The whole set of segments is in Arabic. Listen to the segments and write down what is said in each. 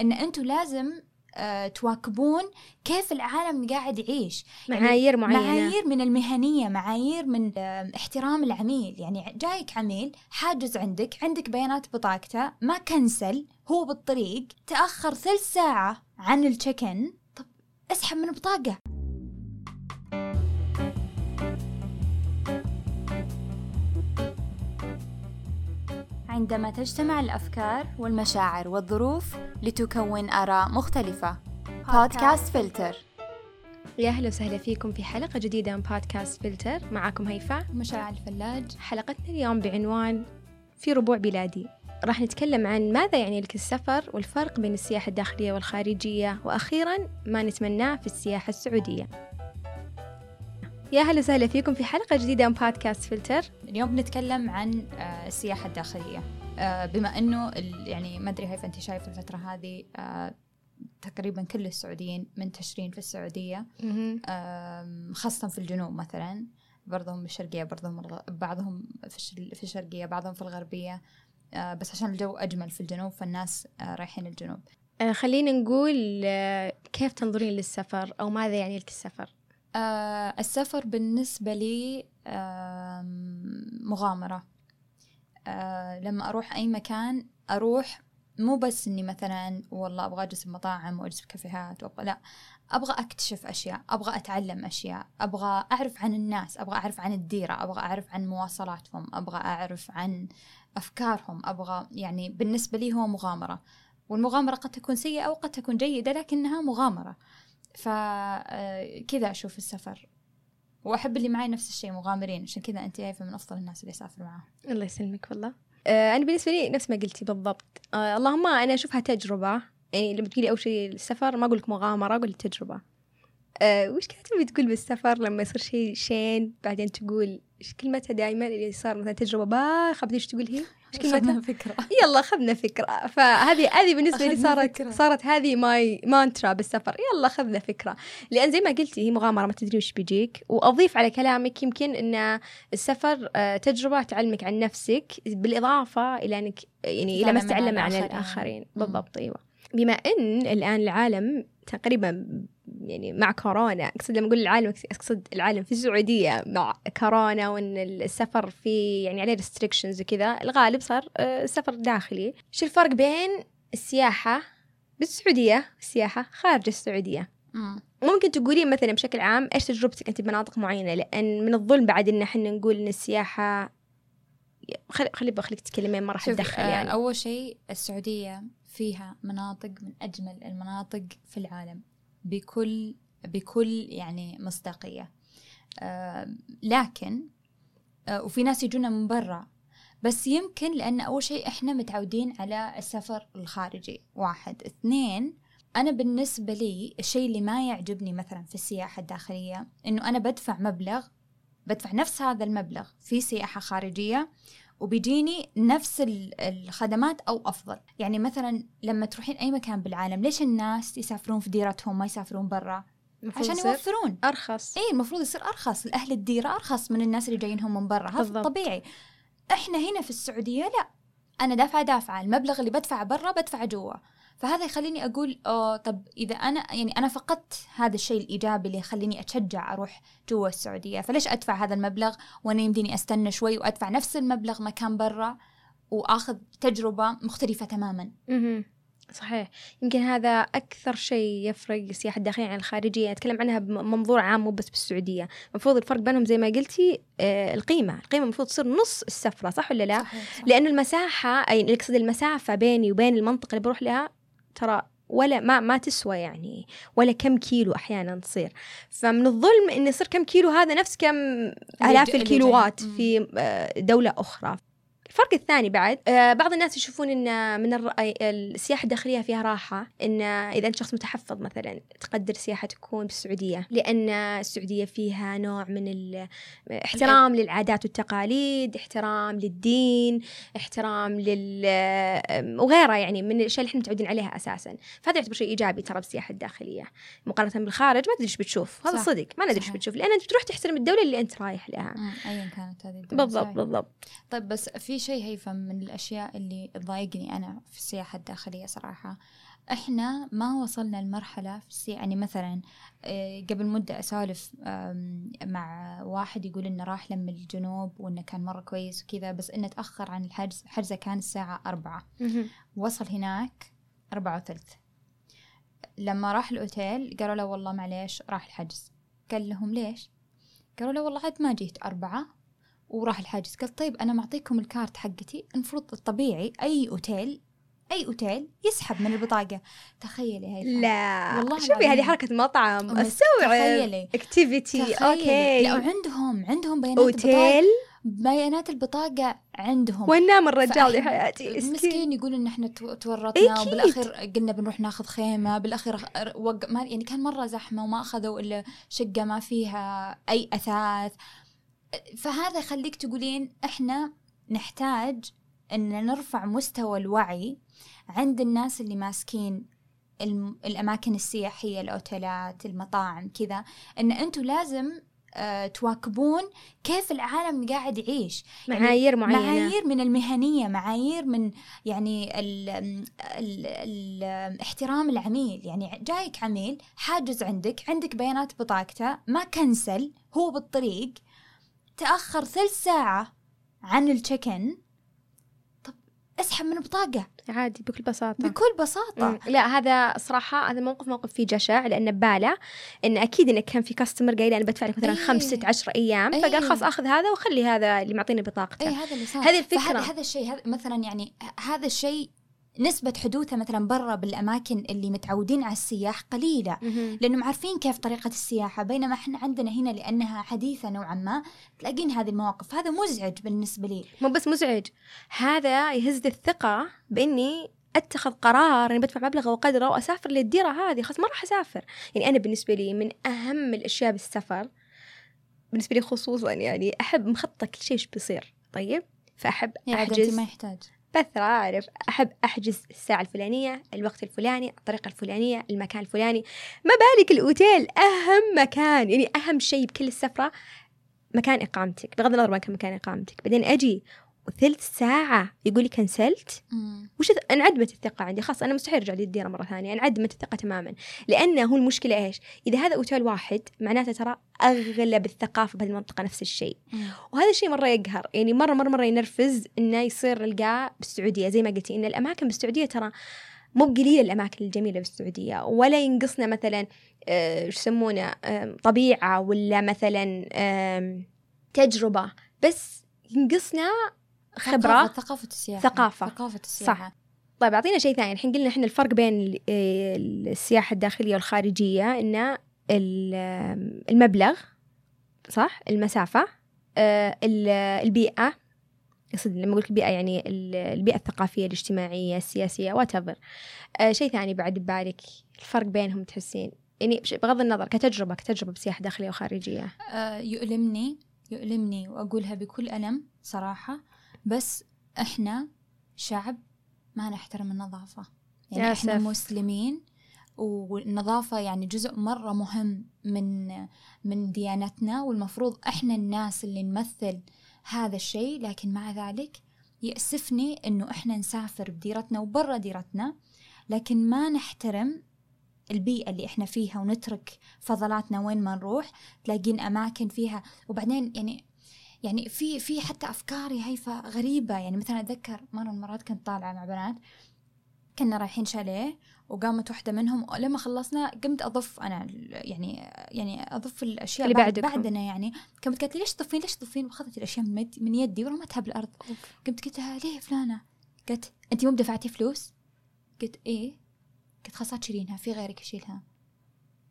إن أنتم لازم آه، تواكبون كيف العالم قاعد يعيش. يعني معايير معينة. معايير من المهنية معايير من آه، احترام العميل. يعني جايك عميل حاجز عندك عندك بيانات بطاقته ما كنسل هو بالطريق تأخر ثلث ساعة عن التشيك طب اسحب من البطاقة عندما تجتمع الأفكار والمشاعر والظروف لتكون آراء مختلفة. بودكاست فلتر يا أهلا وسهلا فيكم في حلقة جديدة من بودكاست فلتر معكم هيفاء. مشاعل الفلاج. حلقتنا اليوم بعنوان في ربوع بلادي. راح نتكلم عن ماذا يعني لك السفر والفرق بين السياحة الداخلية والخارجية وأخيرا ما نتمناه في السياحة السعودية. يا أهلا وسهلا فيكم في حلقة جديدة من بودكاست فلتر اليوم بنتكلم عن آه، السياحة الداخلية. آه، بما ال- يعني ما أدري هيفا أنت شايف الفترة هذه آه، تقريبا كل السعوديين منتشرين في السعودية. خاصة في الجنوب مثلا بعضهم بالشرقية بعضهم الغ- بعضهم في الش- في الشرقية بعضهم في الغربية. بس عشان الجو أجمل في الجنوب فالناس رايحين الجنوب. خلينا نقول كيف تنظرين للسفر أو ماذا يعني لك السفر؟ آه، السفر بالنسبة لي آم، مغامرة. آه، لما أروح أي مكان أروح مو بس إني مثلا والله أبغى أجلس بمطاعم وأجلس بكافيهات وأبغى لا. أبغى أكتشف أشياء أبغى أتعلم أشياء أبغى أعرف عن الناس أبغى أعرف عن الديرة أبغى أعرف عن مواصلاتهم أبغى أعرف عن أفكارهم أبغى يعني بالنسبة لي هو مغامرة. والمغامرة قد تكون سيئة أو قد تكون جيدة لكنها مغامرة. فكذا أشوف السفر. وأحب اللي معي نفس الشيء مغامرين. عشان كذا أنت عارفة من أفضل الناس اللي أسافر معاهم. الله يسلمك والله. آه، أنا بالنسبة لي نفس ما قلتي بالضبط. آه، اللهم أنا أشوفها تجربة. يعني لما تقولي أول شيء السفر ما أقول لك مغامرة أقول لك تجربة. أه وش كانت تبي تقول بالسفر لما يصير شيء شين؟ بعدين تقول إيش كلمتها دائما اللي صار مثلا تجربة باخة بدي إيش تقول هي؟ إيش كلمتها؟ فكرة. يلا أخذنا فكرة. فهذه هذه بالنسبة لي صارت فكرة. صارت هذه my mantra بالسفر. يلا أخذنا فكرة. لأن زي ما قلتي هي مغامرة ما تدري وش بيجيك. وأضيف على كلامك يمكن أن السفر آه، تجربة تعلمك عن نفسك بالإضافة إلى أنك يعني إلى ما تتعلم عن مم. بالضبط أيوة. بما أن الآن العالم تقريبا يعني مع كورونا. أقصد لما أقول العالم أقصد العالم في السعودية مع كورونا وإن السفر في يعني عليه ريستريكشنز وكذا الغالب صار آه، سفر داخلي. شو الفرق بين السياحة بالسعودية والسياحة خارج السعودية؟ مم. ممكن تقولين مثلا بشكل عام إيش تجربتك أنت بمناطق معينة؟ لأن من الظلم بعد إن إحنا نقول إن السياحة خلي خلي بخليك تتكلمين ما راح اتدخل آه، يعني. أول شيء السعودية فيها مناطق من أجمل المناطق في العالم. بكل بكل يعني مصداقية. آه، لكن آه، وفي ناس يجونا من برا. بس يمكن لأن أول شيء إحنا متعودين على السفر الخارجي. واحد. اثنين أنا بالنسبة لي الشيء اللي ما يعجبني مثلا في السياحة الداخلية إنه أنا بدفع مبلغ بدفع نفس هذا المبلغ في سياحة خارجية وبيجيني نفس ال- الخدمات أو أفضل. يعني مثلا لما تروحين أي مكان بالعالم ليش الناس يسافرون في ديرتهم ما يسافرون برا؟ عشان يوفرون. أرخص. اي المفروض يصير أرخص. الأهل الديرة أرخص من الناس اللي جايينهم من برا. هذا. طبيعي. إحنا هنا في السعودية لا. أنا دافعة دافعة. المبلغ اللي بدفعه برا بدفعه جوا. فهذا يخليني أقول آه طب إذا أنا يعني أنا فقدت هذا الشيء الإيجابي اللي يخليني أتشجع أروح جوا السعودية فليش أدفع هذا المبلغ وأنا يمديني أستنى شوي وأدفع نفس المبلغ مكان برا وأخذ تجربة مختلفة تماما. صحيح. يمكن هذا أكثر شيء يفرق السياحة الداخلية عن الخارجية. أتكلم عنها بمنظور عام مو بس بالسعودية. المفروض الفرق بينهم زي ما قلتي آه القيمة. القيمة المفروض تصير نص السفرة صح ولا لا؟ صحيح صح. لأن المساحة أي أقصد المسافة بيني وبين المنطقة اللي بروح لها ترى ولا ما ما تسوى يعني ولا كم كيلو أحيانا تصير فمن الظلم إن يصير كم كيلو هذا نفس كم آلاف الكيلوات. في آه، دولة أخرى الفرق الثاني بعد آه، بعض الناس يشوفون إن من السياحة الداخلية فيها راحة إن إذا أنت شخص متحفظ مثلا تقدر السياحه تكون بالسعودية لأن السعودية فيها نوع من احترام للعادات والتقاليد احترام للدين احترام لل وغيرها يعني من الأشياء اللي إحنا متعودين عليها أساسا فهذا يعتبر شيء إيجابي ترى بالسياحة الداخلية مقارنة بالخارج ما تدري إيش بتشوف هذا. صدق ما ندري إيش. بتشوف لأن أنت بتروح تحترم الدولة اللي أنت رايح لها ايا كانت هذه بالضبط. بالضبط طيب بس في شيء هيفا من الأشياء اللي تضايقني أنا في السياحة الداخلية صراحة. إحنا ما وصلنا لمرحلة في السي يعني مثلا آه، قبل مدة أسولف آم، مع واحد يقول إنه راح لم الجنوب وإنه كان مرة كويس وكذا بس إنه تأخر عن الحجز حجزه كان الساعة أربعة. وصل هناك أربعة وثلث. لما راح الأوتيل قالوا له والله معليش راح الحجز. قال لهم ليش؟ قالوا له والله عاد ما جيت أربعة وراح الحجز قال طيب أنا معطيكم الكارت حقتي. المفروض الطبيعي أي أوتيل أي أوتيل يسحب من البطاقة. تخيلي هاي لا والله شوفي. هذه حركة مطعم. أستوعب تخيلي. activity okay. لا وعندهم عندهم بيانات أوتيل. بيانات البطاقة عندهم. وين نام الرجال يا حياتي. مسكين يقول إن إحنا تو- تورطنا. وبالاخير قلنا بنروح ناخذ خيمة بالاخير وق... ما يعني كان مرة زحمة وما أخذوا إلا شقة ما فيها أي أثاث. فهذا يخليك تقولين إحنا نحتاج إن نرفع مستوى الوعي عند الناس اللي ماسكين. الأماكن السياحية الأوتيلات المطاعم كذا. إن أنتم لازم آه، تواكبون كيف العالم قاعد يعيش. يعني معايير معينة. معايير من المهنية معايير من يعني ال ال ال احترام العميل. يعني جايك عميل حاجز عندك عندك بيانات بطاقته ما كنسل هو بالطريق تأخر ثلث ساعة عن التشيكن طب اسحب من البطاقة عادي بكل بساطة بكل بساطة مم. لا هذا صراحة هذا موقف موقف فيه جشع لأن ببالة إن أكيد إنه كان في كاستمر قايل أنا بدفع لك مثلا إيه. خمس ست عشر أيام إيه. فقال خلاص آخذ هذا وخلي هذا اللي معطيني بطاقته اي هذا اللي صار هذه الفكرة. هذا الشيء هذا مثلا يعني هذا الشيء نسبة حدوثه مثلا برا بالأماكن اللي متعودين على السياح قليلة. مهم. لانهم عارفين كيف طريقة السياحة بينما إحنا عندنا هنا لأنها حديثة نوعا ما تلاقين هذه المواقف. هذا مزعج بالنسبة لي. مو بس مزعج هذا يهز الثقة بإني أتخذ قرار إني بدفع مبلغ وقدره وأسافر للديرة هذه. خلاص ما راح أسافر. يعني أنا بالنسبة لي من أهم الأشياء بالسفر بالنسبة لي خصوصا يعني أحب مخطط كل شيء إيش بيصير. طيب فأحب يعني أحجز. ما يحتاج. بس أعرف أحب أحجز الساعة الفلانية الوقت الفلاني الطريقة الفلانية المكان الفلاني. ما بالك الأوتيل؟ أهم مكان يعني أهم شيء بكل السفرة مكان إقامتك بغض النظر كان مكان إقامتك. بعدين أجي وثلث ساعة يقول لي كنسلت وش انعدمت الثقة عندي. خلاص أنا مستحيل أرجع للديرة مرة ثانية. انعدمت الثقة تماما. لأن هو المشكلة إيش؟ إذا هذا أوتيل واحد معناته ترى أغلب الثقافة بهذه المنطقة نفس الشيء. وهذا الشيء مرة يقهر. يعني مرة مرة مرة ينرفز إنه يصير نلقاه بالسعودية. زي ما قلتي إن الأماكن بالسعودية ترى مو بقليل الأماكن الجميلة بالسعودية. ولا ينقصنا مثلا آه، وش يسمونه آم، طبيعة ولا مثلا آم، تجربة. بس ينقصنا خبرة. ثقافة السياحة. ثقافة. ثقافة السياحة. طيب أعطينا شيء ثاني. الحين قلنا إحنا الفرق بين ال- آه، السياحة الداخلية والخارجية إن ال- آم، المبلغ صح؟ المسافة آه، ال- البيئة. يقصد لما أقول لك البيئة يعني ال- البيئة الثقافية الاجتماعية السياسية وات آه شيء ثاني بعد ببالك. الفرق بينهم تحسين. يعني بغض النظر كتجربة كتجربة بسياحة داخلية وخارجية. آه، يؤلمني يؤلمني وأقولها بكل ألم صراحة. بس إحنا شعب ما نحترم النظافة. يعني يا إحنا سف. مسلمين والنظافة يعني جزء مرة مهم من من ديانتنا والمفروض إحنا الناس اللي نمثل هذا الشيء. لكن مع ذلك يأسفني إنه إحنا نسافر بديرتنا وبرا ديرتنا. لكن ما نحترم البيئة اللي إحنا فيها ونترك فضلاتنا وين ما نروح. تلاقين أماكن فيها. وبعدين يعني يعني في في حتى أفكار يا هيفا غريبة. يعني مثلا أتذكر مرة من المرات كنت طالعة مع بنات كنا رايحين شاليه وقامت واحدة منهم لما خلصنا قمت أضف أنا يعني يعني أضف الأشياء اللي بعد. بعدنا يعني. قامت قالت لي ليش تضفين ليش تضفين؟ وأخذت الأشياء من, من يدي ورمتها بالأرض. قمت قلت لها ليه فلانة؟ قالت أنت مو بدفعتي فلوس؟ قلت إيه؟ قلت خلاص لا تشيلينها في غيرك يشيلها.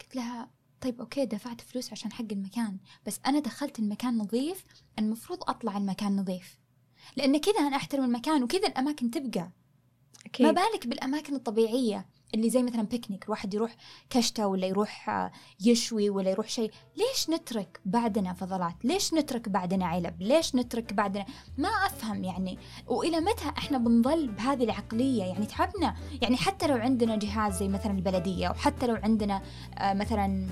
قلت لها طيب okay دفعت فلوس عشان حق المكان بس أنا دخلت المكان نظيف المفروض أطلع المكان نظيف. لأن كذا أنا أحترم المكان وكذا الأماكن تبقى. أكيد. ما بالك بالأماكن الطبيعية؟ اللي زي مثلا بيكنيك الواحد يروح كشتة ولا يروح آه، يشوي ولا يروح شيء. ليش نترك بعدنا فضلات؟ ليش نترك بعدنا علب؟ ليش نترك بعدنا؟ ما أفهم يعني. وإلى متى إحنا بنظل بهذه العقلية؟ يعني تعبنا. يعني حتى لو عندنا جهاز زي مثلا البلدية وحتى لو عندنا آه، مثلا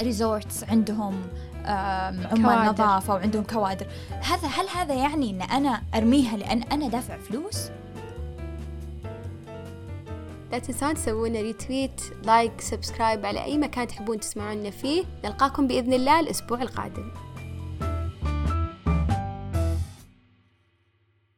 resorts عندهم عمال. نظافة وعندهم كوادر. هذا هل هذا يعني إن أنا أرميها لأن أنا دافع فلوس؟ لا تنسون تسوون retweet like subscribe على أي مكان تحبون تسمعونا فيه. نلقاكم بإذن الله الأسبوع القادم.